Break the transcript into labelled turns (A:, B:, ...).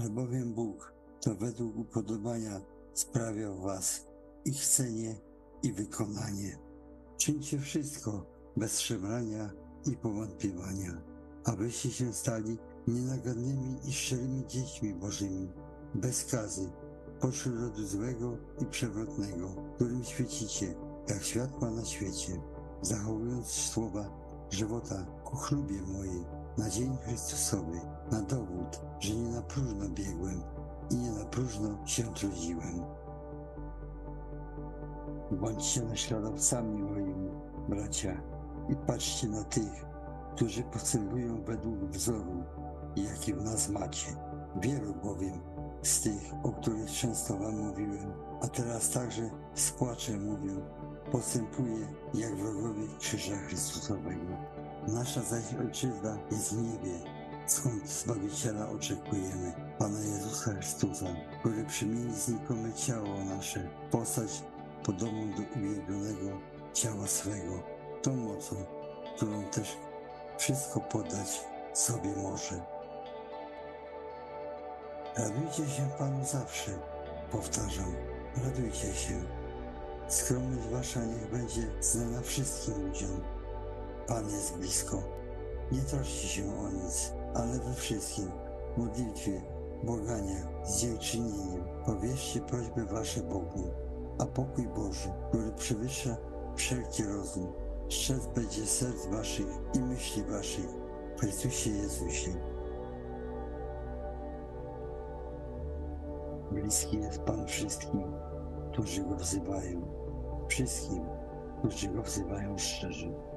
A: albowiem Bóg to według upodobania sprawia w was i chcenie, i wykonanie. Czyńcie wszystko bez szemrania i powątpiewania, abyście się stali nienagannymi i szczerymi dziećmi Bożymi, bez kazy, pośród rodu złego i przewrotnego, którym świecicie, jak światła na świecie, zachowując słowa żywota ku chlubie mojej, na dzień Chrystusowy, na dowód, próżno biegłem i nie na próżno się trudziłem. Bądźcie naśladowcami moimi, bracia, i patrzcie na tych, którzy postępują według wzoru, jaki w nas macie. Wielu bowiem z tych, o których często wam mówiłem, a teraz także z płaczem mówię, postępuje jak wrogowie krzyża Chrystusowego. Nasza zaś ojczyzna jest w niebie, skąd Zbawiciela oczekujemy, Pana Jezusa Chrystusa, który przemieni znikome ciało nasze, postać podobną do uwielbionego ciała swego, tą mocą, którą też wszystko podać sobie może. Radujcie się Panu zawsze, powtarzam, radujcie się. Skromność wasza niech będzie znana wszystkim ludziom. Pan jest blisko. Nie troszcie się o nic, ale we wszystkim, modlitwie, błaganiach, z powierzcie prośby wasze Bogu, a pokój Boży, który przewyższa wszelki rozum, strzec będzie serc waszych i myśli waszych w Chrystusie Jezusie. Bliski jest Pan wszystkim, którzy Go wzywają, wszystkim, którzy Go wzywają szczerze.